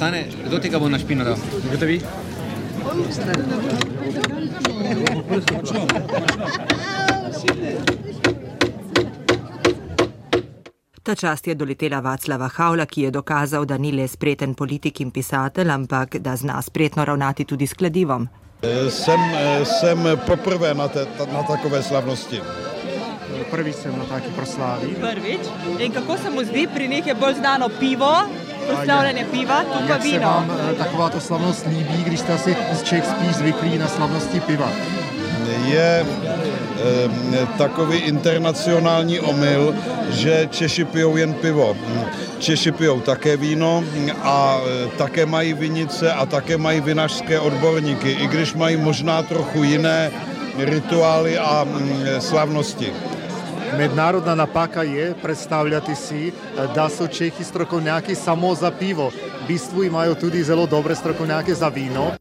stane, kdo tega bo na špino dal? Kdo vi? Ta čast je doletela Vaclava Havla, ki je dokazal, da ni le spreten politik in pisatelj, ampak da zna spretno ravnati tudi s kladivom. Jsem, jsem poprvé na, te, na takové slavnosti. Prvič sem na taki proslavi. Prvič. In kako se mu zdi, pri njih je bolj znano pivo, proslavljanje piva, tu pa Jak se vino. vám eh, takováto slavnost líbí, když jste asi z Čech spíš zvyklí na slavnosti piva? Je eh, takový internacionální omyl, že Češi pijou jen pivo. Češi pijou také víno a eh, také mají vinice a také mají vinařské odborníky, i když mají možná trochu jiné rituály a mm, slavnosti. Mednarodna napaka je predstavljati si, eh, da so Čehi strokovnjaki samo za pivo. V bistvu imajo tudi zelo dobre strokovnjake za vino.